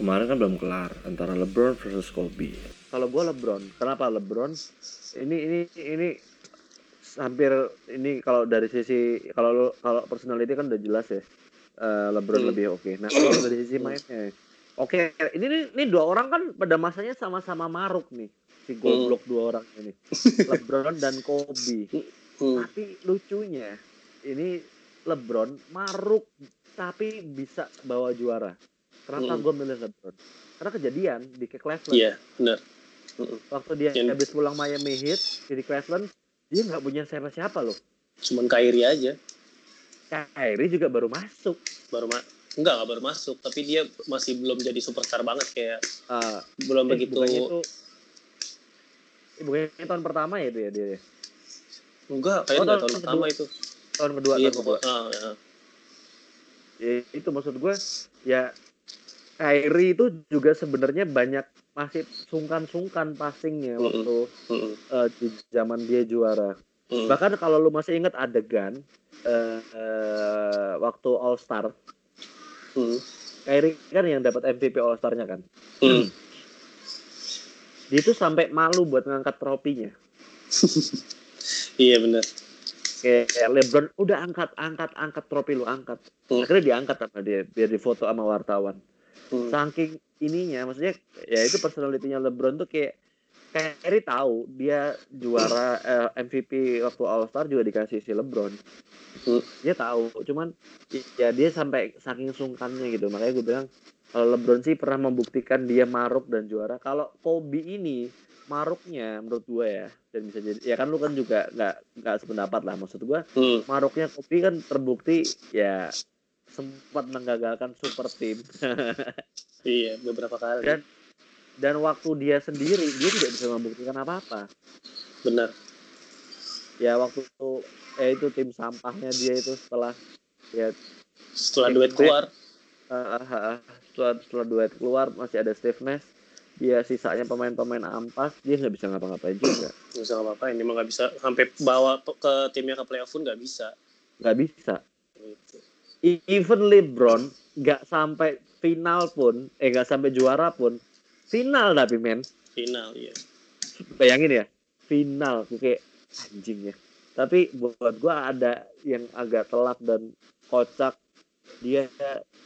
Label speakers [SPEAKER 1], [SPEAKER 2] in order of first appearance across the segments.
[SPEAKER 1] kemarin kan belum kelar antara LeBron versus Kobe. Kalau gue LeBron, kenapa LeBron? Ini ini ini hampir ini kalau dari sisi kalau kalau personality kan udah jelas ya. Uh, LeBron hmm. lebih oke. Okay. Nah kalau dari sisi mainnya, oke okay, ini, ini ini dua orang kan pada masanya sama-sama maruk nih si goblok hmm. dua orang ini, LeBron dan Kobe. Hmm. Tapi lucunya ini LeBron maruk tapi bisa bawa juara. Kenapa hmm. gue milih LeBron? Karena kejadian di Cleveland.
[SPEAKER 2] Iya, yeah, benar.
[SPEAKER 1] Waktu dia Yang... habis pulang Miami Heat di Cleveland, dia nggak punya siapa-siapa loh.
[SPEAKER 2] Cuman Kyrie aja.
[SPEAKER 1] Kyrie juga baru masuk.
[SPEAKER 2] Baru ma Enggak, enggak baru masuk, tapi dia masih belum jadi superstar banget kayak uh, belum eh, begitu. Bukannya itu,
[SPEAKER 1] eh, bukannya tahun pertama ya itu ya dia?
[SPEAKER 2] Enggak, kayaknya oh, tahun, tahun pertama itu.
[SPEAKER 1] Tahun kedua,
[SPEAKER 2] iya,
[SPEAKER 1] tahun kedua.
[SPEAKER 2] Uh, ya.
[SPEAKER 1] ya. itu maksud gue ya Kyrie itu juga sebenarnya banyak masih sungkan-sungkan passingnya waktu mm -hmm. uh, di zaman dia juara. Mm -hmm. Bahkan kalau lu masih ingat adegan uh, uh, waktu All Star, mm. Kyrie kan yang dapat MVP All Star-nya kan. Mm. Dia itu sampai malu buat ngangkat tropinya.
[SPEAKER 2] iya benar.
[SPEAKER 1] Kayak LeBron udah angkat, angkat, angkat tropi lu angkat. Mm. Akhirnya diangkat sama dia biar difoto sama wartawan hmm. saking ininya maksudnya ya itu personalitinya LeBron tuh kayak kayak Kyrie tahu dia juara eh, MVP waktu All Star juga dikasih si LeBron. Dia tahu cuman ya dia sampai saking sungkannya gitu. Makanya gue bilang kalau LeBron sih pernah membuktikan dia maruk dan juara. Kalau Kobe ini maruknya menurut gue ya dan bisa jadi ya kan lu kan juga nggak nggak sependapat lah. Maksud gue hmm. maruknya Kobe kan terbukti ya sempat menggagalkan super tim.
[SPEAKER 2] iya, beberapa kali.
[SPEAKER 1] Dan dan waktu dia sendiri dia tidak bisa membuktikan apa-apa.
[SPEAKER 2] Benar.
[SPEAKER 1] Ya waktu itu eh itu tim sampahnya dia itu setelah ya
[SPEAKER 2] setelah duet keluar.
[SPEAKER 1] Uh, uh, uh, setelah setelah duet keluar masih ada Steve Nash dia sisanya pemain-pemain ampas dia nggak bisa ngapa-ngapain juga
[SPEAKER 2] nggak bisa ngapa-ngapain dia nggak bisa sampai bawa ke timnya ke playoff pun nggak bisa
[SPEAKER 1] nggak bisa gitu even LeBron nggak sampai final pun, eh nggak sampai juara pun, final tapi men.
[SPEAKER 2] Final, iya.
[SPEAKER 1] Bayangin ya, final, kayak anjing ya. Tapi buat gua ada yang agak telak dan kocak. Dia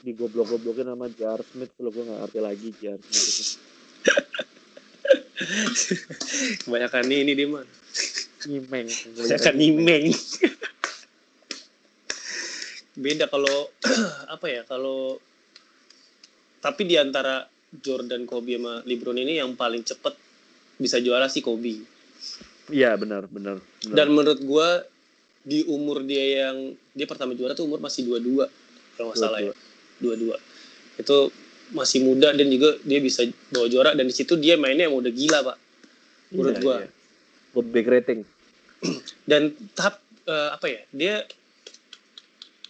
[SPEAKER 1] digoblok-goblokin sama Jar Smith, kalau gue nggak ngerti lagi Jar Smith
[SPEAKER 2] Kebanyakan ini dia mah.
[SPEAKER 1] Nyimeng.
[SPEAKER 2] Kebanyakan nyimeng beda kalau apa ya kalau tapi di antara Jordan Kobe sama LeBron ini yang paling cepet bisa juara sih Kobe.
[SPEAKER 1] Iya benar, benar benar.
[SPEAKER 2] Dan menurut gue di umur dia yang dia pertama juara tuh umur masih dua dua kalau nggak salah ya dua dua itu masih muda dan juga dia bisa bawa juara dan di situ dia mainnya yang udah gila pak menurut iya, gue.
[SPEAKER 1] Iya. Big rating.
[SPEAKER 2] dan tahap uh, apa ya dia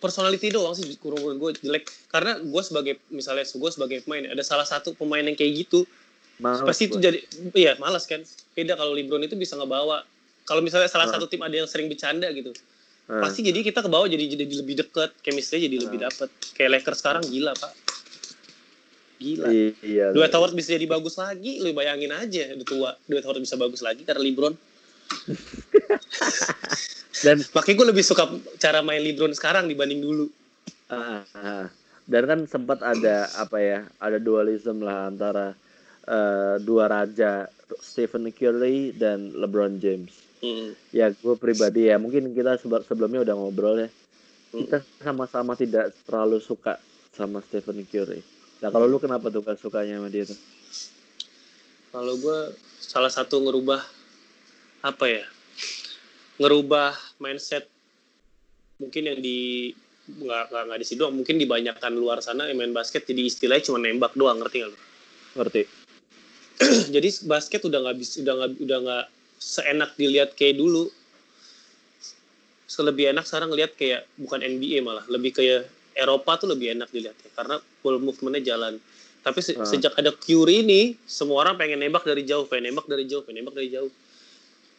[SPEAKER 2] personality doang sih kurang gue jelek. Karena gue sebagai misalnya gue sebagai pemain ada salah satu pemain yang kayak gitu. Malas pasti itu jadi iya malas kan. Beda kalau LeBron itu bisa ngebawa. Kalau misalnya salah nah. satu tim ada yang sering bercanda gitu nah. pasti jadi kita ke bawah jadi jadi lebih deket. Chemistry jadi nah. lebih dapet. Kayak Lakers sekarang gila pak. Gila. Iya, Dua Howard bisa jadi bagus lagi. Lu bayangin aja udah tua Dua Howard bisa bagus lagi karena LeBron dan makanya gue lebih suka cara main LeBron sekarang dibanding dulu
[SPEAKER 1] uh, uh. dan kan sempat ada apa ya ada dualisme lah antara uh, dua raja Stephen Curry dan LeBron James mm. ya gue pribadi ya mungkin kita sebelumnya udah ngobrol ya mm. kita sama-sama tidak terlalu suka sama Stephen Curry nah kalau lu kenapa tuh gak sukanya sama dia tuh
[SPEAKER 2] kalau gue salah satu ngerubah apa ya ngerubah mindset mungkin yang di nggak nggak di situ mungkin dibanyakan luar sana yang main basket jadi istilahnya cuma nembak doang ngerti nggak lo?
[SPEAKER 1] Ngerti.
[SPEAKER 2] jadi basket udah nggak bisa udah nggak udah nggak seenak dilihat kayak dulu. Selebih enak sekarang ngelihat kayak bukan NBA malah lebih kayak Eropa tuh lebih enak dilihat ya karena full movementnya jalan. Tapi se uh. sejak ada Curry ini semua orang pengen nembak dari jauh, pengen nembak dari jauh, pengen nembak dari jauh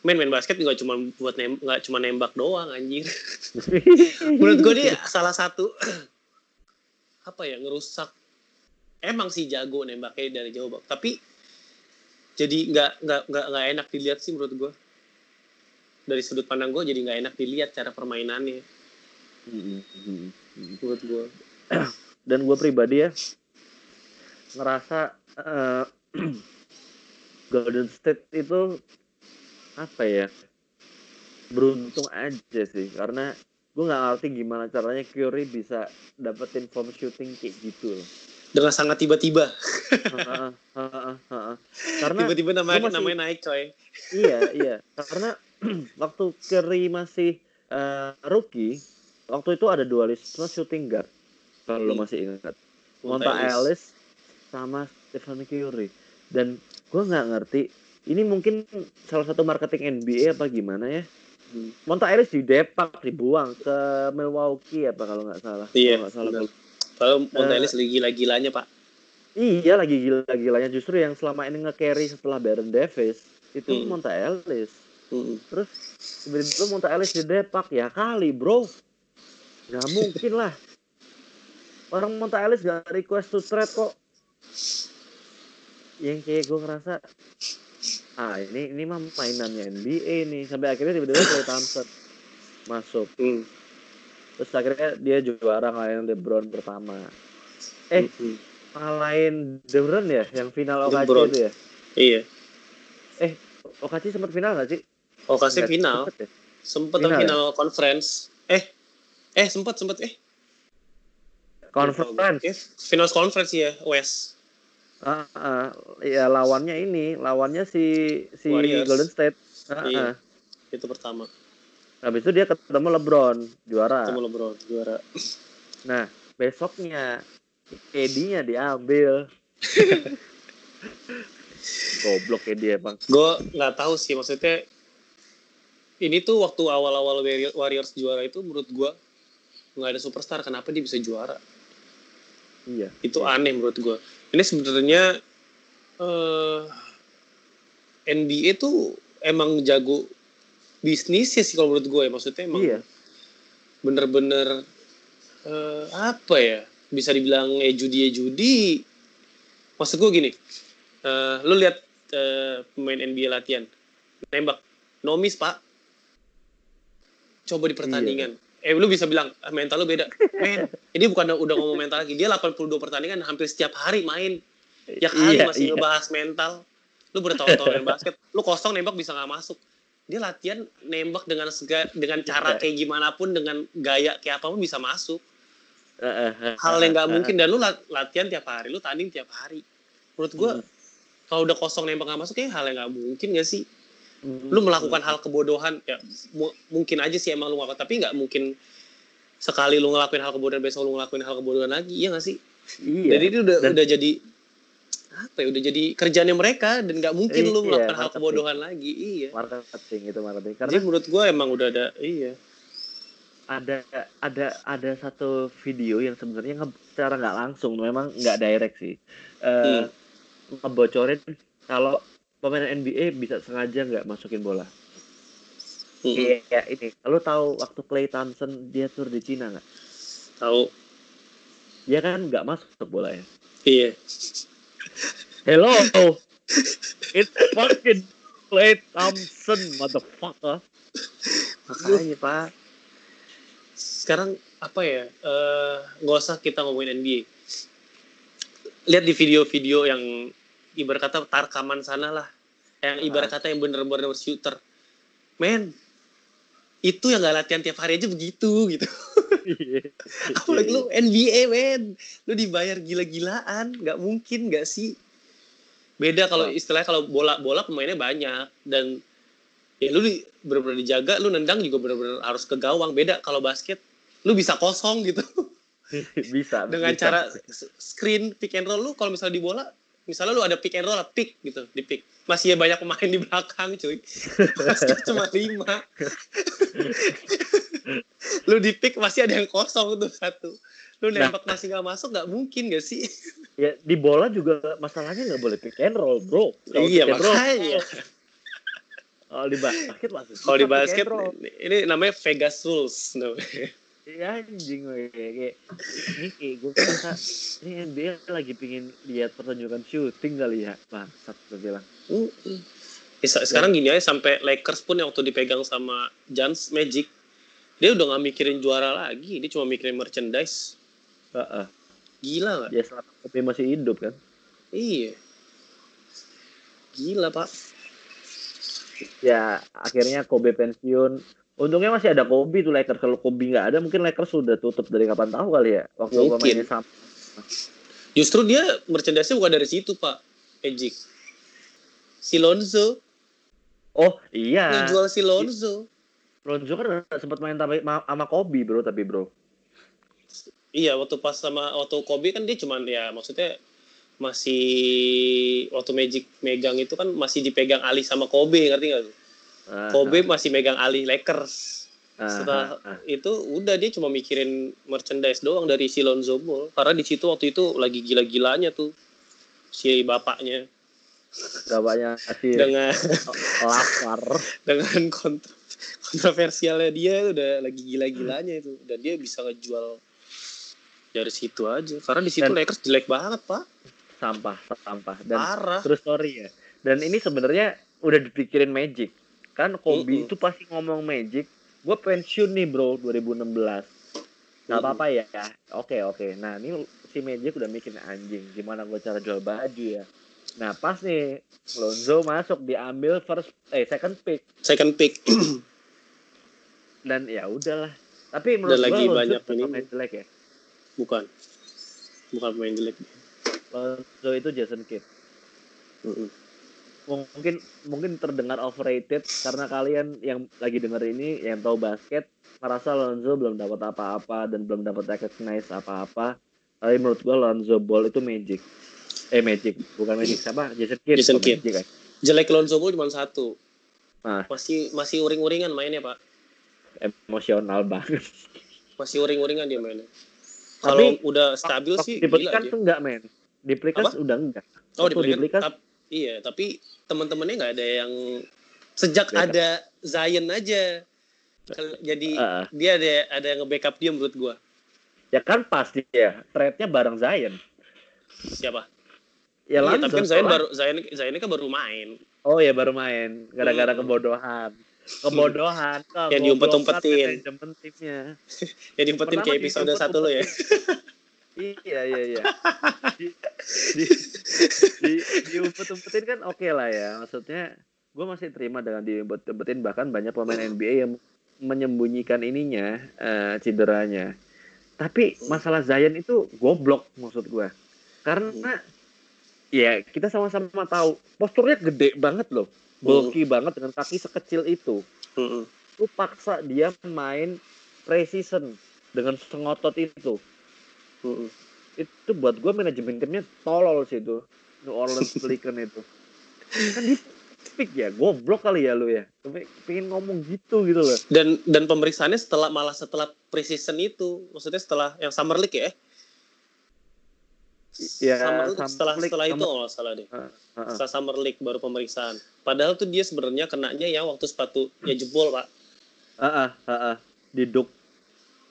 [SPEAKER 2] main main basket juga cuma buat nem nggak cuma nembak doang anjir menurut gue dia salah satu apa ya ngerusak. Emang sih jago nembaknya dari jauh bang. Tapi jadi nggak nggak nggak nggak enak dilihat sih menurut gue dari sudut pandang gue jadi nggak enak dilihat cara permainannya.
[SPEAKER 1] Mm, mm, mm.
[SPEAKER 2] menurut gue
[SPEAKER 1] dan gue pribadi ya ngerasa eh, Golden State itu apa ya beruntung aja sih. Karena gue nggak ngerti gimana caranya Curry bisa dapetin form shooting kayak gitu loh.
[SPEAKER 2] dengan sangat tiba-tiba.
[SPEAKER 1] Karena
[SPEAKER 2] tiba-tiba namanya
[SPEAKER 1] masih-
[SPEAKER 2] namanya naik coy.
[SPEAKER 1] Iya iya. Karena waktu Curry masih eh, rookie waktu itu ada dualisme shooting guard kalau lo
[SPEAKER 2] Hmm.
[SPEAKER 1] masih ingat.
[SPEAKER 2] Monta. Ellis.
[SPEAKER 1] Sama Stephen Curry. Dan gue nggak ngerti ini mungkin salah satu marketing NBA apa gimana ya?
[SPEAKER 2] Hmm.
[SPEAKER 1] Monta Ellis didepak dibuang ke Milwaukee apa kalau nggak salah.
[SPEAKER 2] Iya,
[SPEAKER 1] Kalau nggak salah
[SPEAKER 2] kalau Monta
[SPEAKER 1] Eh,
[SPEAKER 2] Ellis lagi gila-gilanya pak.
[SPEAKER 1] Iya lagi gila-gilanya. Justru yang selama ini nge-carry setelah Baron Davis itu
[SPEAKER 2] Hmm.
[SPEAKER 1] Monta Ellis
[SPEAKER 2] Mm.
[SPEAKER 1] terus tiba-tiba Monta Ellis didepak ya kali bro. Nggak mungkin lah. Orang Monta Ellis gak request to trade kok. Yang kayak gue ngerasa ah ini ini mah mainannya NBA nih. Sampai akhirnya tiba-tiba Klay Thompson masuk.
[SPEAKER 2] Mm.
[SPEAKER 1] terus akhirnya dia juara ngalahin LeBron pertama. Eh
[SPEAKER 2] Mm.
[SPEAKER 1] ngalahin LeBron ya? Yang final OKC
[SPEAKER 2] LeBron.
[SPEAKER 1] itu ya?
[SPEAKER 2] Iya.
[SPEAKER 1] OKC sempat final gak sih? Nggak
[SPEAKER 2] final.
[SPEAKER 1] sempet ya?
[SPEAKER 2] sempet
[SPEAKER 1] Final
[SPEAKER 2] final,
[SPEAKER 1] ya?
[SPEAKER 2] conference. Eh eh sempet sempet eh.
[SPEAKER 1] Conference.
[SPEAKER 2] Eh, final conference ya West
[SPEAKER 1] Ah, ah, ya lawannya ini, lawannya si si
[SPEAKER 2] Warriors.
[SPEAKER 1] Golden State. Ah,
[SPEAKER 2] Iya.
[SPEAKER 1] ah.
[SPEAKER 2] itu pertama
[SPEAKER 1] Habis itu dia ketemu LeBron, juara.
[SPEAKER 2] ketemu LeBron juara
[SPEAKER 1] Nah, besoknya KD-nya diambil. Goblok KD emang.
[SPEAKER 2] gue nggak tahu sih maksudnya ini tuh waktu awal-awal Warrior- Warriors juara itu menurut gue nggak ada superstar kenapa dia bisa juara
[SPEAKER 1] Iya.
[SPEAKER 2] itu
[SPEAKER 1] Iya.
[SPEAKER 2] aneh menurut gue ini sebenarnya eh NBA tuh emang jago bisnis ya sih kalau menurut gue ya maksudnya emang
[SPEAKER 1] Iya.
[SPEAKER 2] bener-bener eh, apa ya bisa dibilang ya judi ya judi maksud gue gini eh, lu lihat eh, pemain NBA latihan nembak nomis pak. Coba di pertandingan eh lu bisa bilang "Ah, mental lu beda men ini bukan udah ngomong mental lagi dia 82 pertandingan hampir setiap hari main ya kali
[SPEAKER 1] Iya,
[SPEAKER 2] masih
[SPEAKER 1] iya.
[SPEAKER 2] ngebahas mental lu bertahun-tahun main basket lu kosong nembak bisa nggak masuk dia latihan nembak dengan sega, dengan cara
[SPEAKER 1] Iya.
[SPEAKER 2] kayak gimana pun dengan gaya kayak apa pun bisa masuk hal yang nggak mungkin dan lu lat- latihan tiap hari lu tanding tiap hari menurut gua
[SPEAKER 1] Hmm.
[SPEAKER 2] kalau udah kosong nembak nggak masuk kayak hal yang nggak mungkin gak sih. Lu melakukan hal kebodohan ya mu- mungkin aja sih emang lu ngelakuin tapi nggak mungkin sekali lu ngelakuin hal kebodohan besok lu ngelakuin hal kebodohan lagi iya gak sih
[SPEAKER 1] Iya.
[SPEAKER 2] jadi itu udah
[SPEAKER 1] Dan-
[SPEAKER 2] udah jadi apa ya udah jadi kerjanya mereka dan nggak mungkin lu
[SPEAKER 1] Iya,
[SPEAKER 2] melakukan hal
[SPEAKER 1] marketing.
[SPEAKER 2] kebodohan lagi iya
[SPEAKER 1] marketing itu marketing.
[SPEAKER 2] jadi
[SPEAKER 1] Karena
[SPEAKER 2] menurut gua emang udah ada iya
[SPEAKER 1] ada ada ada satu video yang sebenarnya secara nggak langsung memang nggak direct sih Eh ngebocorin kalau pemain NBA bisa sengaja nggak masukin bola?
[SPEAKER 2] Mm-mm.
[SPEAKER 1] iya ini. Lu tahu waktu Clay Thompson dia tur di Cina nggak?
[SPEAKER 2] Tahu.
[SPEAKER 1] Dia kan nggak masuk bola ya
[SPEAKER 2] iya.
[SPEAKER 1] Hello. It's fucking Clay Thompson motherfucker. Makanya pak.
[SPEAKER 2] Sekarang apa ya eh, nggak usah kita ngomongin NBA lihat di video-video yang ibarat kata tarkaman sana lah yang ibarat kata yang bener-bener shooter. Men itu yang gak latihan tiap hari aja begitu gitu. Apalagi lu NBA men. Lu dibayar gila-gilaan. Nggak mungkin nggak sih? Beda kalau istilahnya kalau bola bola pemainnya banyak. Dan ya lu di, bener-bener dijaga lu nendang juga bener-bener harus ke gawang. Beda kalau basket lu bisa kosong gitu.
[SPEAKER 1] Bisa
[SPEAKER 2] dengan
[SPEAKER 1] bisa.
[SPEAKER 2] cara screen pick and roll lu kalau misalnya di bola misalnya lu ada pick and roll pick gitu di pick. Masih ya banyak pemain di belakang cuy. Cuma lima. Lu di pick masih ada yang kosong tuh satu. Lu
[SPEAKER 1] Nah.
[SPEAKER 2] nembak masih nggak masuk nggak mungkin gak sih?
[SPEAKER 1] Ya di bola juga masalahnya nggak boleh pick and roll bro. Kalau
[SPEAKER 2] iya
[SPEAKER 1] pick and roll,
[SPEAKER 2] makanya.
[SPEAKER 1] Kalau di basket masih
[SPEAKER 2] kalau di basket ini namanya Vegas rules namanya.
[SPEAKER 1] Ya anjing gue kayak ini kayak gue kata ini NBA lagi pingin lihat pertunjukan syuting kali ya bangsat gue bilang.
[SPEAKER 2] Uh, uh. Ya, se- sekarang gini aja sampai Lakers pun yang waktu dipegang sama Jans Magic dia udah nggak mikirin juara lagi. Dia cuma mikirin merchandise.
[SPEAKER 1] Heeh.
[SPEAKER 2] gila nggak?
[SPEAKER 1] Ya selama Kobe masih hidup kan?
[SPEAKER 2] Iya. Gila pak.
[SPEAKER 1] Ya akhirnya Kobe pensiun untungnya masih ada Kobe tuh Lakers. Kalau Kobe nggak ada mungkin Lakers sudah tutup dari kapan tahu kali ya waktu
[SPEAKER 2] Mungkin.
[SPEAKER 1] sama.
[SPEAKER 2] Justru dia merchandise bukan dari situ pak Magic. Si Lonzo.
[SPEAKER 1] Oh iya.
[SPEAKER 2] Yang jual si Lonzo.
[SPEAKER 1] Lonzo kan sempat main sama Kobe bro tapi bro.
[SPEAKER 2] Iya, waktu pas sama waktu Kobe kan dia cuman ya maksudnya masih waktu Magic megang itu kan masih dipegang alih sama Kobe, ngerti nggak tuh?
[SPEAKER 1] Ah,
[SPEAKER 2] Kobe masih megang alih Lakers.
[SPEAKER 1] ah,
[SPEAKER 2] Setelah
[SPEAKER 1] ah, ah.
[SPEAKER 2] itu udah dia cuma mikirin merchandise doang dari si Lonzo Ball. Karena di situ waktu itu lagi gila-gilanya tuh si bapaknya.
[SPEAKER 1] Banyak kasih
[SPEAKER 2] dengan
[SPEAKER 1] lapar
[SPEAKER 2] dengan kontra, kontroversialnya dia udah lagi gila-gilanya itu. Dan dia bisa ngejual dari situ aja. Karena di situ
[SPEAKER 1] Dan-
[SPEAKER 2] Lakers jelek banget pak.
[SPEAKER 1] Sampah sampah. Dan
[SPEAKER 2] parah.
[SPEAKER 1] terus story ya. Dan ini sebenarnya udah dipikirin Magic kan Kobe
[SPEAKER 2] Mm-mm.
[SPEAKER 1] itu pasti ngomong Magic. Gue pensiun nih bro 2016 nggak apa-apa ya oke oke. Nah ini si Magic udah mikir anjing. Gimana gue cara jual baju ya? Nah pas nih Lonzo masuk diambil first eh second pick.
[SPEAKER 2] Second pick.
[SPEAKER 1] Dan ya udahlah. Tapi menurut
[SPEAKER 2] lagi
[SPEAKER 1] gue Lonzo
[SPEAKER 2] banyak
[SPEAKER 1] pemain jelek ya.
[SPEAKER 2] Bukan. Bukan pemain jelek.
[SPEAKER 1] Lonzo itu Jason Kidd. Mungkin mungkin terdengar overrated karena kalian yang lagi denger ini yang tahu basket merasa Lonzo belum dapat apa-apa dan belum dapat recognize apa-apa. Tapi menurut gua Lonzo Ball itu magic. Eh magic bukan magic. Siapa? Jason Kidd.
[SPEAKER 2] Jason Kidd.
[SPEAKER 1] Magic, kan?
[SPEAKER 2] jelek Lonzo Ball cuma satu.
[SPEAKER 1] Nah.
[SPEAKER 2] masih masih uring-uringan mainnya pak.
[SPEAKER 1] Emosional banget.
[SPEAKER 2] Masih uring-uringan dia mainnya. Kalau udah stabil sih
[SPEAKER 1] di
[SPEAKER 2] gila
[SPEAKER 1] Pelicans
[SPEAKER 2] dia.
[SPEAKER 1] enggak men. Di udah enggak.
[SPEAKER 2] Oh di iya tapi teman-temannya nggak ada yang sejak
[SPEAKER 1] Backup.
[SPEAKER 2] ada Zion aja jadi
[SPEAKER 1] Heeh.
[SPEAKER 2] dia ada ada yang nge-backup dia menurut gua
[SPEAKER 1] ya kan pasti ya trade-nya bareng Zion
[SPEAKER 2] siapa
[SPEAKER 1] ya
[SPEAKER 2] iya, tapi kan Zion baru Zion Zion ini kan baru main
[SPEAKER 1] Oh ya baru main gara-gara
[SPEAKER 2] Hmm.
[SPEAKER 1] kebodohan. Kebodohan.
[SPEAKER 2] Yang
[SPEAKER 1] kegoblokan
[SPEAKER 2] diumpet-umpetin.
[SPEAKER 1] manajemen timnya.
[SPEAKER 2] jadi umpetin
[SPEAKER 1] Pertama
[SPEAKER 2] kayak episode
[SPEAKER 1] diumpet-umpetin.
[SPEAKER 2] satu lo ya
[SPEAKER 1] Iya iya iya. Di di di, diumpet-umpetin kan oke lah ya. Maksudnya gue masih terima dengan diumpet-umpetin bahkan banyak pemain NBA yang menyembunyikan ininya eh, cederanya. Tapi masalah Zion itu goblok maksud gue. Karena ya kita sama-sama tahu posturnya gede banget loh. Bulky banget dengan kaki sekecil itu.
[SPEAKER 2] Mm-mm.
[SPEAKER 1] Lu paksa dia main precision dengan sengotot itu.
[SPEAKER 2] Mm-mm.
[SPEAKER 1] Itu buat gue manajemen timnya tolol sih itu. New Orleans Pelicans itu. Kan di pick ya, goblok kali ya lu ya. Tapi pengen ngomong gitu gitu loh.
[SPEAKER 2] dan dan pemeriksaannya setelah malah setelah preseason itu maksudnya setelah yang summer league ya
[SPEAKER 1] Ya,
[SPEAKER 2] summer league
[SPEAKER 1] Summer
[SPEAKER 2] setelah
[SPEAKER 1] League,
[SPEAKER 2] setelah itu
[SPEAKER 1] Summer-
[SPEAKER 2] kalau nggak salah deh
[SPEAKER 1] Heeh.
[SPEAKER 2] setelah summer league baru pemeriksaan padahal tuh dia sebenarnya kenanya yang waktu sepatunya jebol pak
[SPEAKER 1] Heeh, heeh. Diduk.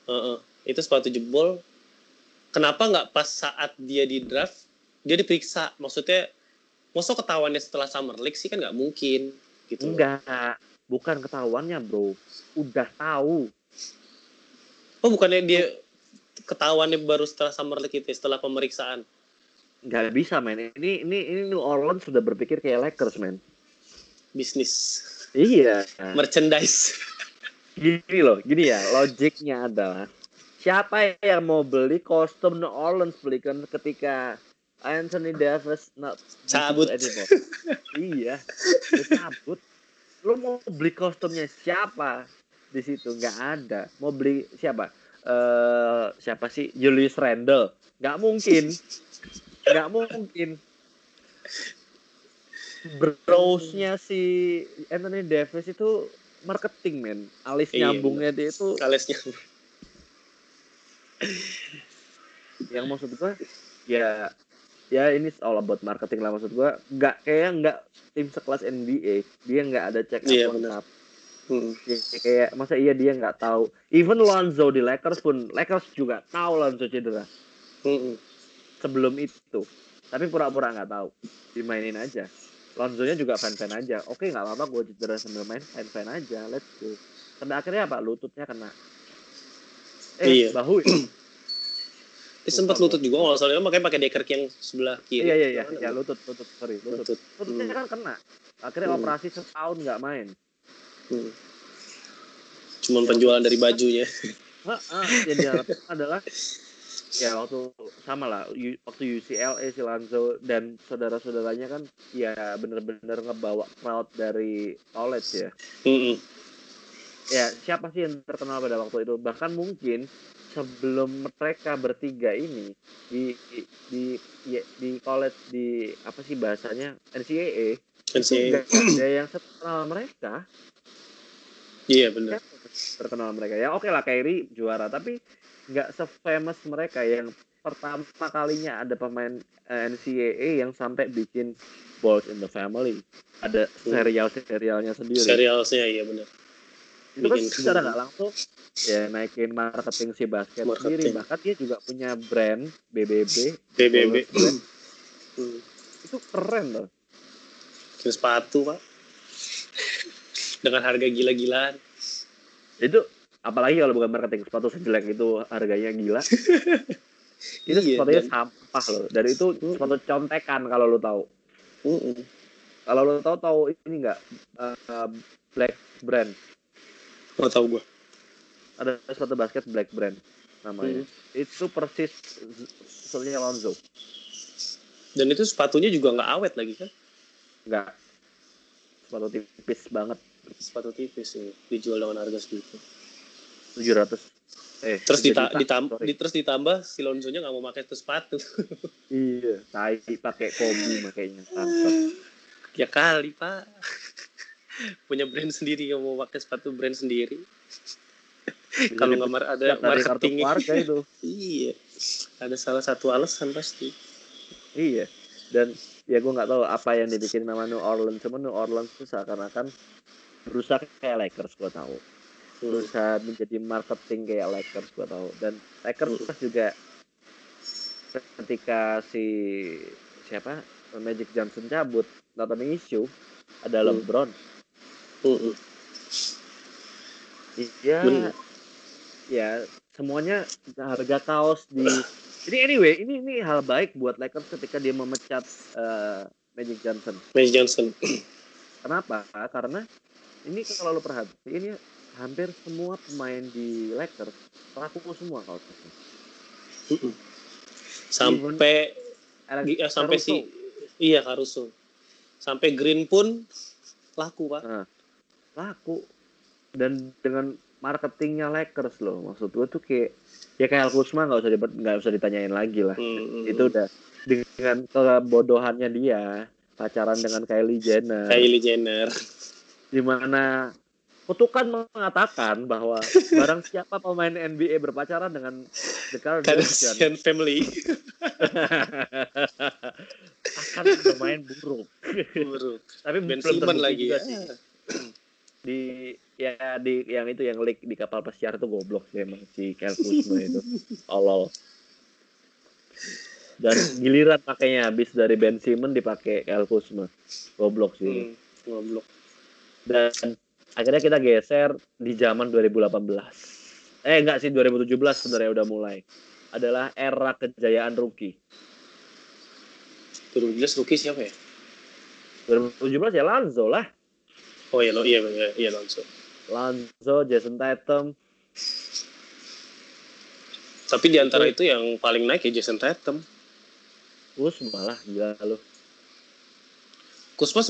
[SPEAKER 2] Heeh. itu sepatu jebol kenapa nggak pas saat dia di draft dia diperiksa maksudnya masa ketahuannya setelah summer league sih kan nggak mungkin gitu.
[SPEAKER 1] Enggak. Bukan ketahuannya, Bro. Udah tahu.
[SPEAKER 2] oh bukannya dia ketahuannya baru setelah summer league itu setelah pemeriksaan
[SPEAKER 1] Nggak bisa, men. Ini ini ini New Orleans sudah berpikir kayak Lakers, men.
[SPEAKER 2] bisnis
[SPEAKER 1] Iya.
[SPEAKER 2] merchandise
[SPEAKER 1] Gini loh, gini ya, logiknya adalah siapa yang mau beli kostum New Orleans belikan ketika Anthony Davis not
[SPEAKER 2] Cabut.
[SPEAKER 1] iya, cabut. Lu mau beli kostumnya siapa di situ? Nggak ada. Mau beli siapa? Eh siapa sih? Julius Randle? Nggak mungkin. Nggak mungkin. Browse-nya si Anthony Davis itu marketing men alis
[SPEAKER 2] Iya,
[SPEAKER 1] nyambungnya dia itu
[SPEAKER 2] Alesnya.
[SPEAKER 1] Yang maksud gua ya ya ini all about marketing lah maksud gua nggak kayak nggak tim sekelas NBA dia nggak ada check up
[SPEAKER 2] Iya,
[SPEAKER 1] lengkap
[SPEAKER 2] Hmm.
[SPEAKER 1] Ya, kayak masa iya dia nggak tahu. Even Lonzo di Lakers pun Lakers juga tahu Lonzo cedera
[SPEAKER 2] Hmm.
[SPEAKER 1] sebelum itu. Tapi pura-pura nggak tahu. Dimainin aja. Lonzo-nya juga fan-fan aja. Oke nggak apa-apa gue cedera sambil main fan-fan aja. Let's go. Sampai akhirnya apa? Lututnya kena. Eh,
[SPEAKER 2] Iya.
[SPEAKER 1] bahu. ya?
[SPEAKER 2] Dia sempat lutut juga kalau soalnya makanya pakai deker yang sebelah kiri.
[SPEAKER 1] iya iya iya, ya lutut lutut sorry lutut.
[SPEAKER 2] Lutut.
[SPEAKER 1] Lututnya
[SPEAKER 2] Hmm.
[SPEAKER 1] kan kena. Akhirnya
[SPEAKER 2] Hmm.
[SPEAKER 1] operasi setahun nggak main.
[SPEAKER 2] Hmm. Cuman penjualan dari bajunya.
[SPEAKER 1] Heeh, yang diharapkan adalah ya waktu sama lah waktu UCLA si Lanzo dan saudara-saudaranya kan ya bener-bener ngebawa crowd dari college ya.
[SPEAKER 2] Hmm.
[SPEAKER 1] Ya siapa sih yang terkenal pada waktu itu? Bahkan mungkin sebelum mereka bertiga ini di di di, ya, di college di apa sih bahasanya? NCAA nggak ada yang terkenal mereka.
[SPEAKER 2] Iya benar.
[SPEAKER 1] terkenal mereka? Ya oke lah Kyrie juara. Tapi nggak se-famous mereka. Yang pertama kalinya ada pemain eh, NCAA yang sampai bikin Balls in the Family. Ada serial serialnya sendiri.
[SPEAKER 2] Serialnya iya benar.
[SPEAKER 1] Itu kan secara nggak langsung ya naikin marketing si basket sendiri
[SPEAKER 2] Marketing.
[SPEAKER 1] bahkan dia juga punya brand BBB
[SPEAKER 2] BBB.
[SPEAKER 1] Brand.
[SPEAKER 2] Hmm.
[SPEAKER 1] itu keren loh
[SPEAKER 2] Bikin sepatu pak. Dengan harga gila-gilaan.
[SPEAKER 1] itu apalagi kalau bukan marketing sepatu sejelek itu harganya gila itu
[SPEAKER 2] Iya,
[SPEAKER 1] sepatunya
[SPEAKER 2] dan-
[SPEAKER 1] sampah loh dari itu
[SPEAKER 2] Hmm.
[SPEAKER 1] sepatu contekan kalau lo tahu
[SPEAKER 2] Hmm.
[SPEAKER 1] kalau lo tahu tahu ini enggak black brand
[SPEAKER 2] Nggak tahu gua.
[SPEAKER 1] ada sepatu basket black brand namanya
[SPEAKER 2] Hmm.
[SPEAKER 1] itu persis sepatunya Lonzo
[SPEAKER 2] Dan itu sepatunya juga nggak awet lagi kan?
[SPEAKER 1] enggak sepatu tipis banget
[SPEAKER 2] Sepatu tipis sih. Dijual dengan harga segitu.
[SPEAKER 1] 700 eh
[SPEAKER 2] Terus
[SPEAKER 1] 3
[SPEAKER 2] dita
[SPEAKER 1] juta,
[SPEAKER 2] ditam
[SPEAKER 1] sorry.
[SPEAKER 2] di- terus ditambah si Lonzo-nya nggak mau pakai itu sepatu.
[SPEAKER 1] iya tai pakai kobi makanya
[SPEAKER 2] ya kali pak. Punya brand sendiri yang mau pakai sepatu brand sendiri. Kalau nggak ada marketing.
[SPEAKER 1] keluarga itu
[SPEAKER 2] iya. Ada salah satu alasan pasti.
[SPEAKER 1] Iya. Dan ya gue nggak tahu apa yang dibikin nama New Orleans. Cuma New Orleans itu seakan-akan berusaha kayak Lakers gue tahu.
[SPEAKER 2] Hmm.
[SPEAKER 1] Berusaha menjadi marketing kayak Lakers gue tahu. Dan Lakers
[SPEAKER 2] Hmm.
[SPEAKER 1] juga ketika si siapa Magic Johnson cabut, not an issue. Ada
[SPEAKER 2] Hmm.
[SPEAKER 1] LeBron. Iya.
[SPEAKER 2] Bener.
[SPEAKER 1] Ya semuanya harga kaos di jadi anyway ini ini hal baik buat Lakers ketika dia memecat eh, Magic Johnson.
[SPEAKER 2] Magic Johnson.
[SPEAKER 1] Kenapa? Karena ini kalau lo perhatiin ya hampir semua pemain di Lakers laku semua kalau
[SPEAKER 2] sampai Gi- ya, sampai si iya Caruso. Sampai Green pun laku pak.
[SPEAKER 1] Laku dan dengan marketingnya Lakers loh maksud gue tuh kayak ya kayak Kuzma nggak usah dibet- nggak usah ditanyain lagi lah
[SPEAKER 2] Hmm.
[SPEAKER 1] itu udah dengan kebodohannya dia pacaran dengan Kylie Jenner
[SPEAKER 2] Kylie Jenner.
[SPEAKER 1] di mana kutukan mengatakan bahwa barang siapa pemain NBA berpacaran dengan The Kardashian
[SPEAKER 2] family.
[SPEAKER 1] akan bermain buruk.
[SPEAKER 2] Buruk.
[SPEAKER 1] Tapi
[SPEAKER 2] Ben Simmons lagi
[SPEAKER 1] juga
[SPEAKER 2] ya.
[SPEAKER 1] sih. Di ya di yang itu yang leak di kapal pesiar itu goblok sih emang si Kyle Kuzma itu. Tolol. Dan giliran pakainya habis dari Ben Simmons dipakai Kyle Kuzma. Goblok sih.
[SPEAKER 2] Hmm. Ngoblok.
[SPEAKER 1] Dan akhirnya kita geser di zaman 2018. Eh enggak sih 2017 sebenarnya udah mulai. Adalah era kejayaan rookie.
[SPEAKER 2] 2017 rookie siapa ya?
[SPEAKER 1] 2017 ya Lanzo lah.
[SPEAKER 2] Oh iya, lo, iya, iya, iya Lonzo.
[SPEAKER 1] Lanzo, Jason Tatum.
[SPEAKER 2] Tapi di antara itu yang paling naik ya Jason Tatum.
[SPEAKER 1] Kuzma lah gila lu.
[SPEAKER 2] Kusma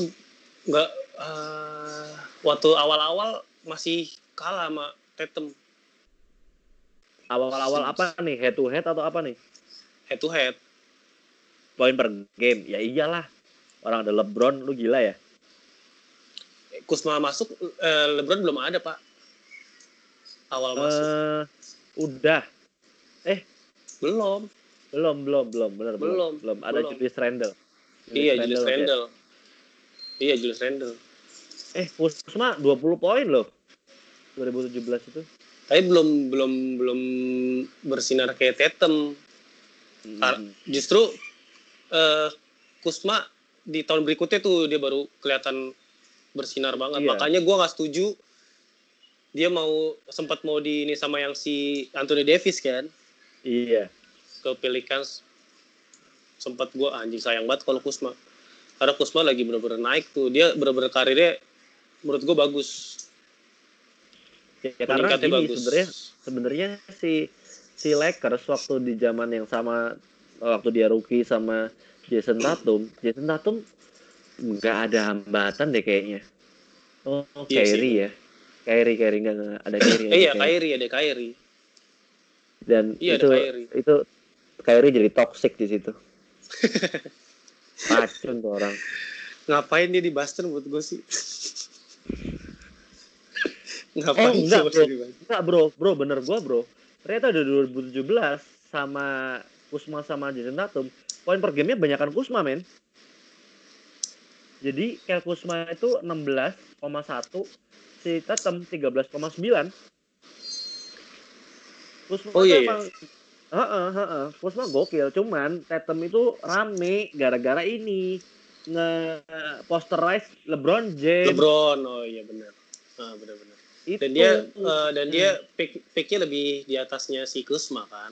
[SPEAKER 2] nggak eh, waktu awal-awal masih kalah sama Tatum
[SPEAKER 1] Awal-awal apa nih? Head to head atau apa nih?
[SPEAKER 2] head to head.
[SPEAKER 1] Poin per game. Ya iyalah. Orang ada LeBron, lu gila ya?
[SPEAKER 2] Kusma masuk, eh, LeBron belum ada pak. Awal masuk
[SPEAKER 1] Eh, udah.
[SPEAKER 2] belum.
[SPEAKER 1] Belum, belum, belum, benar belum.
[SPEAKER 2] Belum.
[SPEAKER 1] Ada
[SPEAKER 2] belum.
[SPEAKER 1] Julius Randle.
[SPEAKER 2] Iya Julius
[SPEAKER 1] ya.
[SPEAKER 2] Randle. Iya Julius Randle.
[SPEAKER 1] Eh, Kuzma 20 poin loh. 2017 itu.
[SPEAKER 2] Tapi belum belum belum bersinar kayak Tatum.
[SPEAKER 1] Hmm.
[SPEAKER 2] Justru eh Kusma di tahun berikutnya tuh dia baru kelihatan bersinar banget.
[SPEAKER 1] Iya.
[SPEAKER 2] Makanya gua nggak setuju dia mau sempat mau di ini sama yang si Anthony Davis kan
[SPEAKER 1] Iya.
[SPEAKER 2] ke Pelicans sempat gua anjing sayang banget kalau Kusma karena Kusma lagi bener-bener naik tuh dia bener-bener karirnya menurut gua bagus
[SPEAKER 1] Ya, karena gini
[SPEAKER 2] bagus
[SPEAKER 1] sebenarnya sebenarnya si si Lakers waktu di zaman yang sama waktu dia rookie sama Jason Tatum, Jason Tatum nggak ada hambatan deh kayaknya. Oh,
[SPEAKER 2] Iya sih.
[SPEAKER 1] Kyrie ya. Kyrie, Kyrie nggak ada
[SPEAKER 2] eh,
[SPEAKER 1] ada
[SPEAKER 2] iya.
[SPEAKER 1] Kyrie
[SPEAKER 2] ada Kyrie
[SPEAKER 1] Dan
[SPEAKER 2] Iya,
[SPEAKER 1] itu
[SPEAKER 2] Kyrie.
[SPEAKER 1] itu Kyrie jadi toxic di situ. Racun tuh orang.
[SPEAKER 2] ngapain dia di Boston buat gue sih ngapain
[SPEAKER 1] Eh, enggak, bro. Enggak bro, bro bener gua bro. Ternyata udah 2017 sama Kusma sama Jason Tatum, poin per gamenya banyakan Kusma men. Jadi kayak Kusma itu 16,1, si Tatum 13,9. Kusma
[SPEAKER 2] Oh, iya, iya.
[SPEAKER 1] emang Heeh, heeh. Kusma gokil, cuman Tatum itu rame gara-gara ini nge posterize LeBron James.
[SPEAKER 2] LeBron oh iya benar ah benar-benar dan dia eh, dan dia
[SPEAKER 1] Hmm.
[SPEAKER 2] pick picknya lebih di atasnya si Kusma kan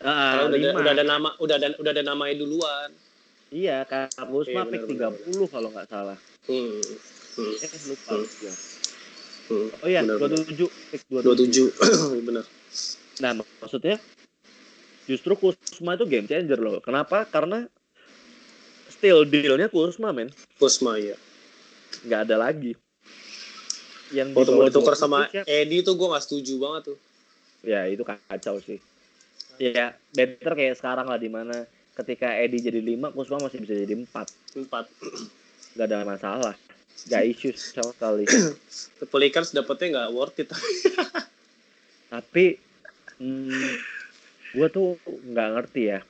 [SPEAKER 1] Ah,
[SPEAKER 2] Karena udah, ada- udah ada nama udah ada udah ada namanya duluan
[SPEAKER 1] Iya, Kak Kusma
[SPEAKER 2] Iya,
[SPEAKER 1] pick
[SPEAKER 2] benar,
[SPEAKER 1] 30 kalau nggak salah.
[SPEAKER 2] hmm. Hmm.
[SPEAKER 1] Eh, lupa.
[SPEAKER 2] Hmm.
[SPEAKER 1] gua.
[SPEAKER 2] Hmm.
[SPEAKER 1] Oh iya,
[SPEAKER 2] Benar,
[SPEAKER 1] 27, pick 27.
[SPEAKER 2] 27 benar
[SPEAKER 1] Nah, mak- maksudnya justru Kusma itu game changer loh. Kenapa? Karena still deal-nya Kusma, men.
[SPEAKER 2] Kusma ya
[SPEAKER 1] Nggak ada lagi. Yang
[SPEAKER 2] waktu mau ditukar
[SPEAKER 1] 20
[SPEAKER 2] sama
[SPEAKER 1] siapa?
[SPEAKER 2] Eddie tuh gue gak setuju banget tuh
[SPEAKER 1] Ya, itu kacau sih. Ya, better kayak sekarang lah di mana ketika Eddie jadi 5, Kusma masih bisa jadi 4.
[SPEAKER 2] empat.
[SPEAKER 1] Nggak ada masalah. Nggak issues sama sekali.
[SPEAKER 2] The Pelicans dapetnya nggak worth it.
[SPEAKER 1] Tapi hmm, gue tuh nggak ngerti ya.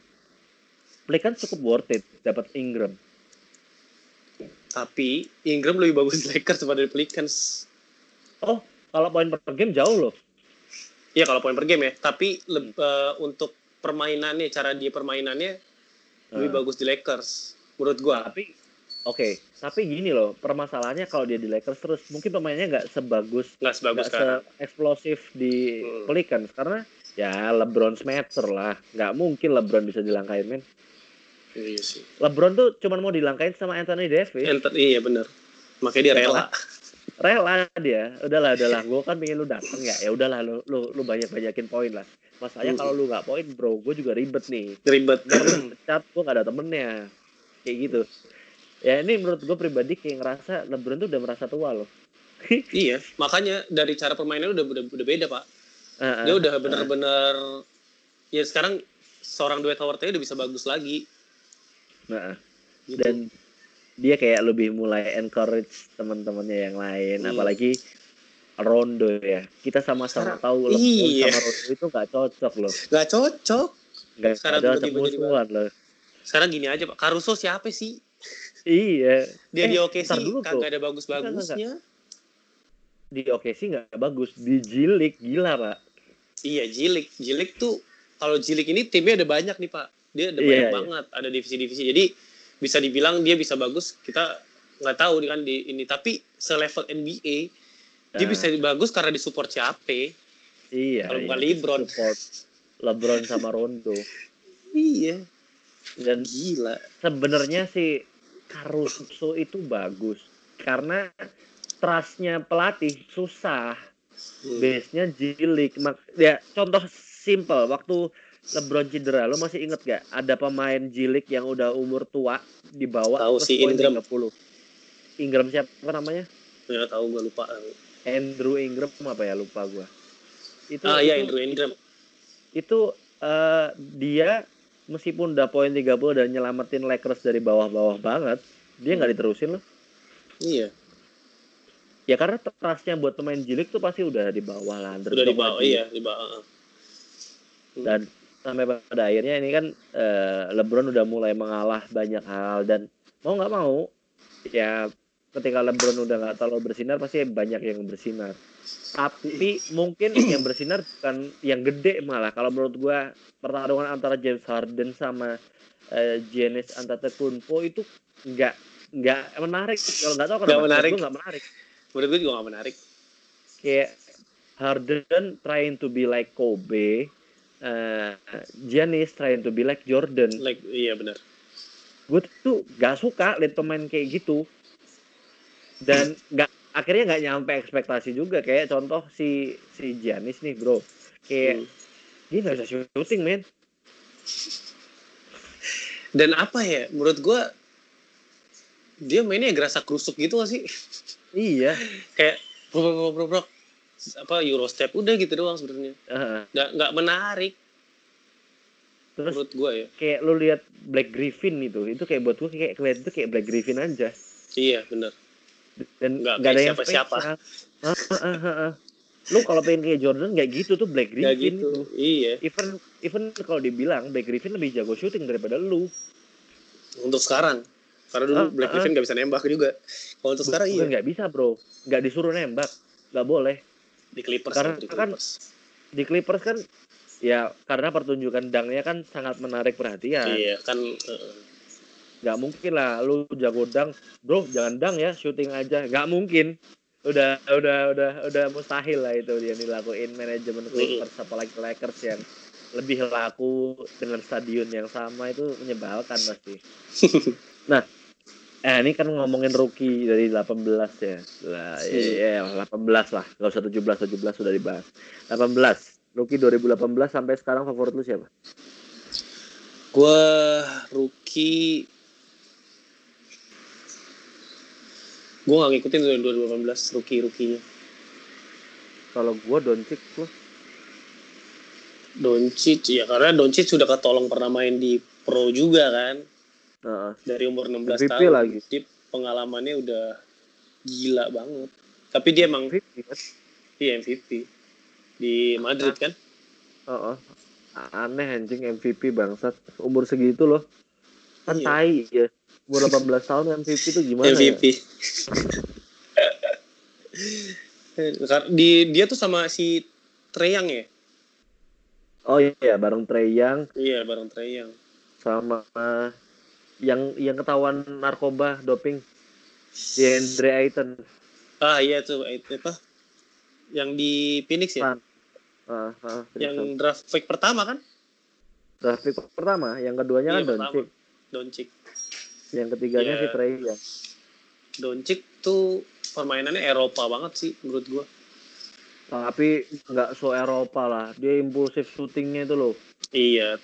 [SPEAKER 1] Pelicans cukup worth it dapat Ingram.
[SPEAKER 2] Tapi Ingram lebih bagus di Lakers daripada Pelicans
[SPEAKER 1] oh kalau poin per game jauh loh.
[SPEAKER 2] Iya kalau poin per game ya. Tapi leb- eh, untuk permainannya cara dia permainannya lebih
[SPEAKER 1] Nah,
[SPEAKER 2] bagus di Lakers menurut gua.
[SPEAKER 1] Tapi oke tapi gini loh permasalahannya kalau dia di Lakers terus mungkin pemainnya nggak sebagus
[SPEAKER 2] nggak sebagus
[SPEAKER 1] nggak
[SPEAKER 2] sekarang.
[SPEAKER 1] se-eksplosif di
[SPEAKER 2] Hmm.
[SPEAKER 1] Pelicans karena ya LeBron smatter lah. Nggak mungkin LeBron bisa dilangkain men.
[SPEAKER 2] Iya sih.
[SPEAKER 1] LeBron tuh cuma mau dilangkain sama Anthony Davis.
[SPEAKER 2] Enter, iya bener. Makanya dia rela.
[SPEAKER 1] Rela dia. Udahlah udahlah. Gue kan pengen lu datang ya. Ya udahlah lu lu, lu banyak banyakin poin lah masalahnya kalau lu nggak poin bro gue juga ribet nih.
[SPEAKER 2] Ribet.
[SPEAKER 1] Pecat gue gak ada temennya. Kayak gitu. Ya ini menurut gue pribadi kayak ngerasa LeBron tuh udah merasa tua loh.
[SPEAKER 2] Iya makanya dari cara permainannya udah udah, udah beda pak.
[SPEAKER 1] Heeh.
[SPEAKER 2] dia udah bener-bener ya sekarang seorang Dwight Howard udah bisa bagus lagi.
[SPEAKER 1] Nah,
[SPEAKER 2] gitu.
[SPEAKER 1] dan dia kayak lebih mulai encourage teman-temannya yang lain.
[SPEAKER 2] Hmm.
[SPEAKER 1] apalagi Rondo ya. Kita sama-sama tahu LeBron
[SPEAKER 2] iya.
[SPEAKER 1] sama Rondo itu gak cocok loh.
[SPEAKER 2] Nggak cocok.
[SPEAKER 1] Nggak
[SPEAKER 2] Sekarang
[SPEAKER 1] ada musuhan loh.
[SPEAKER 2] Sekarang gini aja pak. Caruso siapa sih?
[SPEAKER 1] Iya.
[SPEAKER 2] Dia
[SPEAKER 1] Eh,
[SPEAKER 2] di OKC
[SPEAKER 1] dulu,
[SPEAKER 2] kagak ada bagus-bagusnya.
[SPEAKER 1] Di OKC nggak bagus di Jilik gila pak.
[SPEAKER 2] Iya Jilik. Jilik tuh kalau Jilik ini timnya ada banyak nih pak. Dia ada
[SPEAKER 1] Iya,
[SPEAKER 2] banyak
[SPEAKER 1] iya.
[SPEAKER 2] banget ada divisi-divisi. Jadi bisa dibilang dia bisa bagus kita nggak tahu kan di ini. Tapi selevel NBA dia
[SPEAKER 1] Nah,
[SPEAKER 2] bisa bagus karena disupport siapa
[SPEAKER 1] iya
[SPEAKER 2] kalau bukan
[SPEAKER 1] iya,
[SPEAKER 2] LeBron.
[SPEAKER 1] support LeBron sama Rondo.
[SPEAKER 2] Iya.
[SPEAKER 1] Dan
[SPEAKER 2] gila.
[SPEAKER 1] sebenarnya sih Caruso itu bagus. Karena trustnya pelatih susah.
[SPEAKER 2] Hmm.
[SPEAKER 1] base-nya jilik Mak- ya contoh simple. Waktu LeBron cedera lo masih inget gak ada pemain jilik yang udah umur tua dibawa
[SPEAKER 2] Tahu si Ingram.
[SPEAKER 1] 30 Ingram siapa namanya?
[SPEAKER 2] Ya tahu gue lupa
[SPEAKER 1] Andrew Ingram apa ya? Lupa gua. Itu
[SPEAKER 2] ah iya
[SPEAKER 1] itu-
[SPEAKER 2] Andrew Ingram.
[SPEAKER 1] Itu eh, dia meskipun udah poin 30 dan nyelamatin Lakers dari bawah-bawah banget dia nggak diterusin loh.
[SPEAKER 2] Iya.
[SPEAKER 1] Ya karena trustnya buat pemain jilik tuh pasti udah di bawah lah
[SPEAKER 2] udah di bawah iya di bawah
[SPEAKER 1] dan sampai pada akhirnya ini kan eh, LeBron udah mulai mengalah banyak hal dan mau nggak mau ya ketika LeBron udah nggak terlalu bersinar pasti banyak yang bersinar. Tapi mungkin yang bersinar bukan yang gede malah. Kalau menurut gua pertarungan antara James Harden sama uh, Giannis Antetokounmpo itu nggak nggak menarik. Kalau nggak tahu
[SPEAKER 2] Nggak
[SPEAKER 1] kenapa
[SPEAKER 2] menarik.
[SPEAKER 1] Gue nggak menarik.
[SPEAKER 2] Menurut gue juga gak menarik.
[SPEAKER 1] Kayak Harden trying to be like Kobe, uh, Giannis trying to be like Jordan.
[SPEAKER 2] Like iya benar.
[SPEAKER 1] gue tuh gak suka liat pemain kayak gitu dan nggak akhirnya nggak nyampe ekspektasi juga kayak contoh si si Giannis nih bro kayak
[SPEAKER 2] Hmm.
[SPEAKER 1] dia nggak bisa shooting men
[SPEAKER 2] Dan apa ya? Menurut gue dia mainnya gerasa kerusuk gitu gak sih?
[SPEAKER 1] iya
[SPEAKER 2] Kayak bro bro bro bro, apa Eurostep udah gitu doang sebenarnya. Nggak nggak menarik
[SPEAKER 1] terus
[SPEAKER 2] menurut gue ya.
[SPEAKER 1] kayak lu lihat Black Griffin itu itu kayak buat gue kayak kelihatan itu kayak Black Griffin aja
[SPEAKER 2] Iya benar.
[SPEAKER 1] Dan
[SPEAKER 2] Nggak
[SPEAKER 1] nggak ada yang
[SPEAKER 2] siapa-siapa.
[SPEAKER 1] spesial. Heeh, heeh, heeh. lu kalau pengen kayak Jordan nggak gitu tuh Black Griffin
[SPEAKER 2] gitu.
[SPEAKER 1] itu
[SPEAKER 2] Iya.
[SPEAKER 1] even even kalau dibilang Black Griffin lebih jago shooting daripada lu
[SPEAKER 2] Untuk sekarang. Karena dulu
[SPEAKER 1] Ah,
[SPEAKER 2] Black
[SPEAKER 1] ah,
[SPEAKER 2] Griffin nggak bisa nembak juga. Kalau untuk sekarang iya.
[SPEAKER 1] nggak bisa bro, nggak disuruh nembak, nggak boleh.
[SPEAKER 2] Di Clippers
[SPEAKER 1] Karena
[SPEAKER 2] di
[SPEAKER 1] kan-
[SPEAKER 2] Clippers.
[SPEAKER 1] Di Clippers kan, ya karena pertunjukan dangnya kan sangat menarik perhatian.
[SPEAKER 2] Iya kan. eh,
[SPEAKER 1] Nggak mungkin lah, lu jago dang, bro jangan dang ya, shooting aja, nggak mungkin. Udah, udah, udah, udah mustahil lah itu yang dilakuin manajemen Clippers, apalagi Lakers yang lebih laku dengan stadion yang sama itu menyebalkan pasti. nah, eh ini kan ngomongin rookie dari 18 ya. Lah, ya, ya 18 lah, nggak usah 17, 17 sudah dibahas. 18, rookie 2018 sampai sekarang favorit lu siapa?
[SPEAKER 2] Gue rookie. Gue gak ngikutin tuh 2018 rookie-rookinya.
[SPEAKER 1] Kalau gua Doncic lu.
[SPEAKER 2] Doncic, ya karena Doncic sudah ketolong pernah main di pro juga kan.
[SPEAKER 1] Heeh.
[SPEAKER 2] Dari umur 16
[SPEAKER 1] MVP
[SPEAKER 2] tahun.
[SPEAKER 1] lagi.
[SPEAKER 2] Dia pengalamannya udah gila banget. Tapi dia emang
[SPEAKER 1] MVP kan?
[SPEAKER 2] iya MVP. Di Madrid kan.
[SPEAKER 1] Heeh. Aneh anjing MVP bangsat. Umur segitu loh. Kan
[SPEAKER 2] Iya.
[SPEAKER 1] tai ya. Umur 18 tahun MVP itu gimana
[SPEAKER 2] MVP.
[SPEAKER 1] ya?
[SPEAKER 2] di dia tuh sama si Treyang ya?
[SPEAKER 1] Oh iya, bareng Trey Young
[SPEAKER 2] Iya, bareng Treyang.
[SPEAKER 1] sama yang yang ketahuan narkoba doping di Andre Ayton.
[SPEAKER 2] Ah iya tuh apa? Yang di Phoenix ya?
[SPEAKER 1] Ah, ah,
[SPEAKER 2] yang draft pick pertama kan?
[SPEAKER 1] draft pick pertama, yang keduanya
[SPEAKER 2] Iya,
[SPEAKER 1] kan. Doncic,
[SPEAKER 2] Doncic.
[SPEAKER 1] Yang ketiganya
[SPEAKER 2] Iya.
[SPEAKER 1] si Trey Young.
[SPEAKER 2] Doncic tuh permainannya Eropa banget sih menurut gua.
[SPEAKER 1] Tapi nggak so Eropa lah, dia impulsif shootingnya itu loh.
[SPEAKER 2] Iya.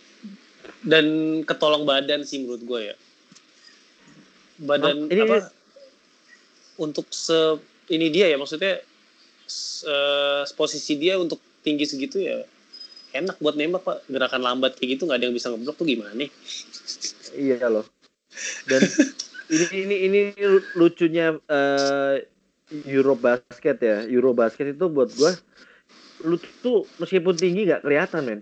[SPEAKER 2] Dan ketolong badan sih menurut gua ya. Badan
[SPEAKER 1] Ah, ini-
[SPEAKER 2] apa? Untuk se ini dia ya maksudnya se, posisi dia untuk tinggi segitu ya enak buat nembak pak gerakan lambat kayak gitu nggak ada yang bisa ngeblok tuh gimana nih
[SPEAKER 1] Iya loh. Dan ini ini ini lucunya eh Eurobasket ya. Eurobasket itu buat gua lu tuh meskipun tinggi nggak kelihatan men.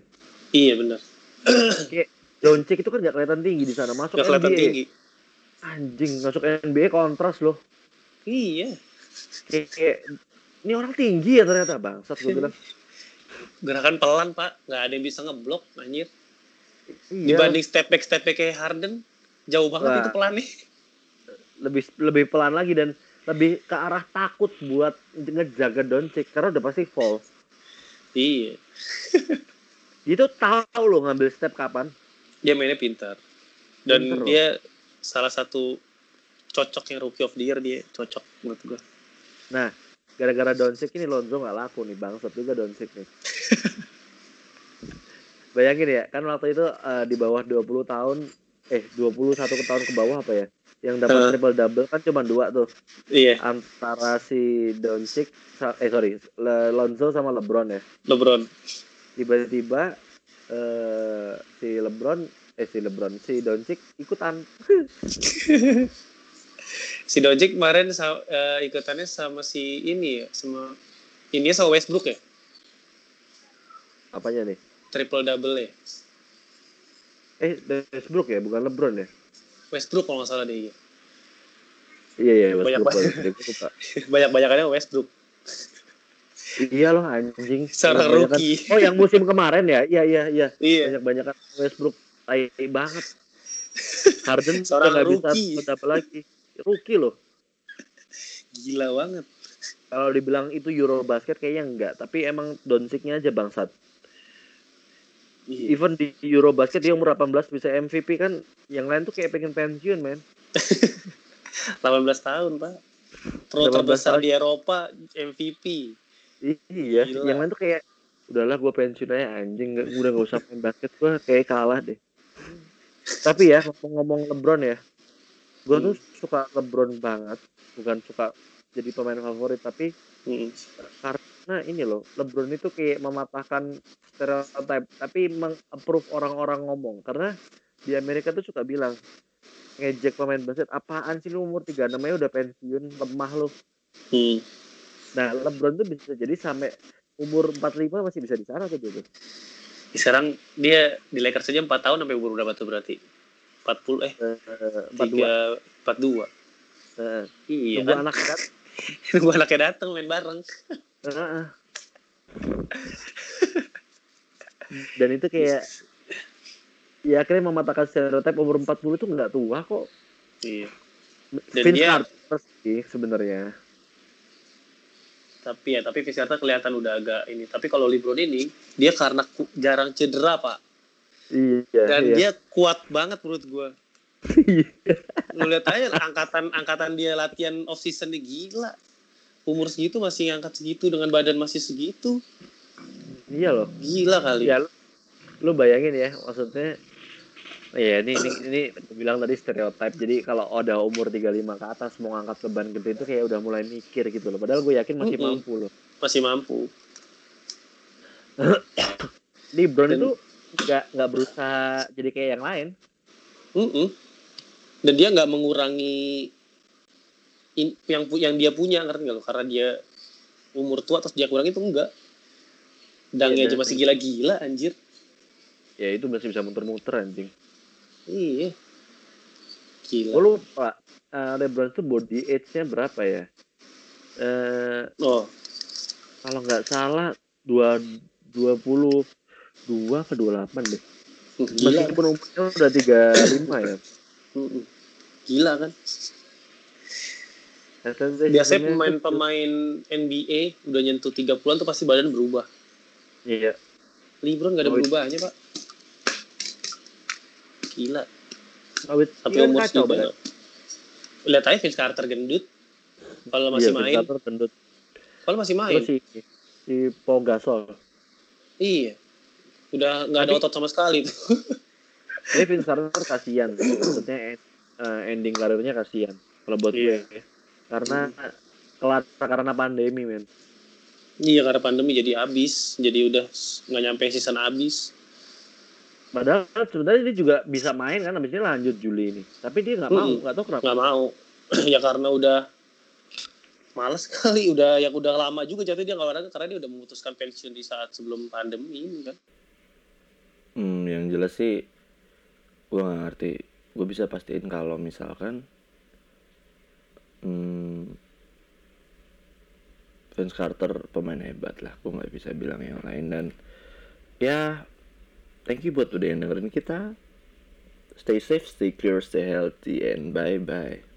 [SPEAKER 2] iya benar
[SPEAKER 1] Kayak Doncic itu kan nggak kelihatan tinggi di sana. Masuk
[SPEAKER 2] kelihatan
[SPEAKER 1] NBA.
[SPEAKER 2] tinggi
[SPEAKER 1] Anjing, masuk NBA kontras loh.
[SPEAKER 2] iya
[SPEAKER 1] Kayak, kayak ini orang tinggi ya ternyata bangsat gue bilang.
[SPEAKER 2] gerakan pelan pak nggak ada yang bisa ngeblok anjir
[SPEAKER 1] Iya.
[SPEAKER 2] dibanding step back step back kayak Harden jauh banget
[SPEAKER 1] Wah.
[SPEAKER 2] itu pelannya
[SPEAKER 1] lebih lebih pelan lagi dan lebih ke arah takut buat ngejaga Doncic karena udah pasti fall.
[SPEAKER 2] iya
[SPEAKER 1] Dia tuh tahu loh ngambil step kapan.
[SPEAKER 2] dia mainnya pintar dan
[SPEAKER 1] Pintar loh.
[SPEAKER 2] dia salah satu cocok yang rookie of the year dia cocok menurut gua
[SPEAKER 1] Nah, gara-gara Doncic ini Lonzo nggak laku nih, bangsat juga Doncic nih. Bayangin ya, kan waktu itu eh, di bawah 20 tahun, eh 21 ke tahun ke bawah apa ya? Yang dapat
[SPEAKER 2] Heeh.
[SPEAKER 1] triple double kan cuma dua tuh,
[SPEAKER 2] iya
[SPEAKER 1] antara si Doncic, eh sorry, Le- Lonzo sama LeBron ya.
[SPEAKER 2] LeBron
[SPEAKER 1] Tiba-tiba eh si LeBron, eh si LeBron, si Doncic ikutan.
[SPEAKER 2] si Doncic kemarin sa- eh, ikutannya sama si ini ya sama ini sama Westbrook ya
[SPEAKER 1] Apanya nih?
[SPEAKER 2] triple double ya
[SPEAKER 1] Eh, Westbrook ya, bukan LeBron ya?
[SPEAKER 2] Westbrook kalau nggak salah dia iya.
[SPEAKER 1] Iya
[SPEAKER 2] Banyak
[SPEAKER 1] Westbrook. suka.
[SPEAKER 2] banyak banyakannya Westbrook
[SPEAKER 1] Iya loh anjing.
[SPEAKER 2] Seorang rookie.
[SPEAKER 1] Oh yang musim kemarin ya? Iya iya iya.
[SPEAKER 2] iya
[SPEAKER 1] Banyak banyak Westbrook tai banget. Harden
[SPEAKER 2] Seorang
[SPEAKER 1] nggak bisa apa lagi. Rookie loh.
[SPEAKER 2] gila banget
[SPEAKER 1] Kalau dibilang itu Eurobasket kayaknya enggak, tapi emang Doncicnya aja bangsat.
[SPEAKER 2] Iya.
[SPEAKER 1] Even di Eurobasket dia umur 18 bisa MVP kan, yang lain tuh kayak pengen pensiun, men.
[SPEAKER 2] 18 tahun pak pro
[SPEAKER 1] 18
[SPEAKER 2] terbesar
[SPEAKER 1] tahun.
[SPEAKER 2] di Eropa MVP
[SPEAKER 1] Iya,
[SPEAKER 2] Gila.
[SPEAKER 1] yang lain tuh kayak udahlah gue pensiun aja anjing, nggak udah gak usah main basket gue kayak kalah deh. Tapi ya ngomong-ngomong LeBron ya, gue tuh suka LeBron banget, bukan suka jadi pemain favorit, tapi
[SPEAKER 2] Mm.
[SPEAKER 1] karena ini loh, LeBron itu kayak mematahkan stereotype, tapi meng-approve orang-orang ngomong. Karena di Amerika tuh suka bilang ngejek pemain basket, apaan sih lu umur 36 aja udah pensiun, lemah lu.
[SPEAKER 2] Hmm.
[SPEAKER 1] Nah, LeBron tuh bisa jadi sampai umur 45 masih bisa di sana tuh dia tuh.
[SPEAKER 2] sekarang dia di Lakers saja 4 tahun sampai umur berapa tuh berarti 40 eh
[SPEAKER 1] Eh, 42.
[SPEAKER 2] 3 42
[SPEAKER 1] Heeh.
[SPEAKER 2] iya kan
[SPEAKER 1] anak kan.
[SPEAKER 2] nunggu anaknya datang main bareng
[SPEAKER 1] Dan itu kayak ya akhirnya mematahkan stereotip umur 40 itu nggak tua kok.
[SPEAKER 2] iya Dan
[SPEAKER 1] Vince
[SPEAKER 2] dia-
[SPEAKER 1] Carter sih sebenarnya.
[SPEAKER 2] tapi ya tapi Vince Carter kelihatan udah agak ini tapi kalau LeBron ini dia karena jarang cedera pak
[SPEAKER 1] Iya.
[SPEAKER 2] dan
[SPEAKER 1] iya.
[SPEAKER 2] dia kuat banget menurut gua
[SPEAKER 1] Iya.
[SPEAKER 2] lu lihat aja angkatan angkatan dia latihan off season gila umur segitu masih ngangkat segitu dengan badan masih segitu
[SPEAKER 1] Iya loh.
[SPEAKER 2] gila kali
[SPEAKER 1] Ya lu, lu bayangin ya, maksudnya ya ini ini ini bilang tadi stereotip. Jadi kalau udah umur 35 ke atas mau ngangkat beban gede itu kayak udah mulai mikir gitu loh. Padahal gue yakin masih
[SPEAKER 2] Mm-mm.
[SPEAKER 1] mampu loh.
[SPEAKER 2] masih mampu
[SPEAKER 1] LeBron
[SPEAKER 2] Dan-
[SPEAKER 1] itu nggak nggak berusaha jadi kayak yang lain.
[SPEAKER 2] Mm-mm. dan dia nggak mengurangi in- yang yang dia punya ngerti nggak lo karena dia umur tua terus dia kurang itu enggak dangnya
[SPEAKER 1] Iya,
[SPEAKER 2] aja masih gila-gila anjir
[SPEAKER 1] Ya itu masih bisa muter-muter anjing.
[SPEAKER 2] iya gila
[SPEAKER 1] lupa eh, LeBron itu body age-nya berapa ya? Eh
[SPEAKER 2] oh
[SPEAKER 1] kalau nggak salah dua dua puluh dua ke dua delapan deh.
[SPEAKER 2] gila
[SPEAKER 1] Meskipun umurnya udah tiga lima ya.
[SPEAKER 2] Mm-mm. gila kan
[SPEAKER 1] Biasanya
[SPEAKER 2] pemain-pemain NBA udah nyentuh 30-an tuh pasti badan berubah
[SPEAKER 1] Iya.
[SPEAKER 2] LeBron gak ada
[SPEAKER 1] Oh,
[SPEAKER 2] berubahnya pak gila
[SPEAKER 1] Awit
[SPEAKER 2] tapi
[SPEAKER 1] iya,
[SPEAKER 2] umur
[SPEAKER 1] kacau banget.
[SPEAKER 2] lihat aja Vince Carter gendut kalau masih
[SPEAKER 1] Iya,
[SPEAKER 2] main
[SPEAKER 1] Vince Carter gendut.
[SPEAKER 2] kalau masih main
[SPEAKER 1] si si Pau Gasol.
[SPEAKER 2] Iya. Udah nggak ada
[SPEAKER 1] Tapi-
[SPEAKER 2] otot sama sekali tuh.
[SPEAKER 1] Tapi Vince Carter kasihan. Maksudnya eh, ending karirnya kasihan. Kalau buat
[SPEAKER 2] Iya.
[SPEAKER 1] gue. Karena kelar karena pandemi men.
[SPEAKER 2] iya karena pandemi jadi habis, jadi udah nggak nyampe season habis.
[SPEAKER 1] Padahal sebenarnya dia juga bisa main kan habis ini lanjut Juli ini. Tapi dia nggak mau, nggak tahu kenapa.
[SPEAKER 2] Nggak mau. ya karena udah males kali, udah yang udah lama juga jatuh dia nggak olahraga karena dia udah memutuskan pensiun di saat sebelum pandemi ini kan.
[SPEAKER 3] Hmm, yang jelas sih gue nggak ngerti. Gue bisa pastiin kalau misalkan hmm, Vince Carter pemain hebat lah. Gue nggak bisa bilang yang lain dan ya thank you buat udah yang dengerin kita. Stay safe, stay clear, stay healthy, and bye bye.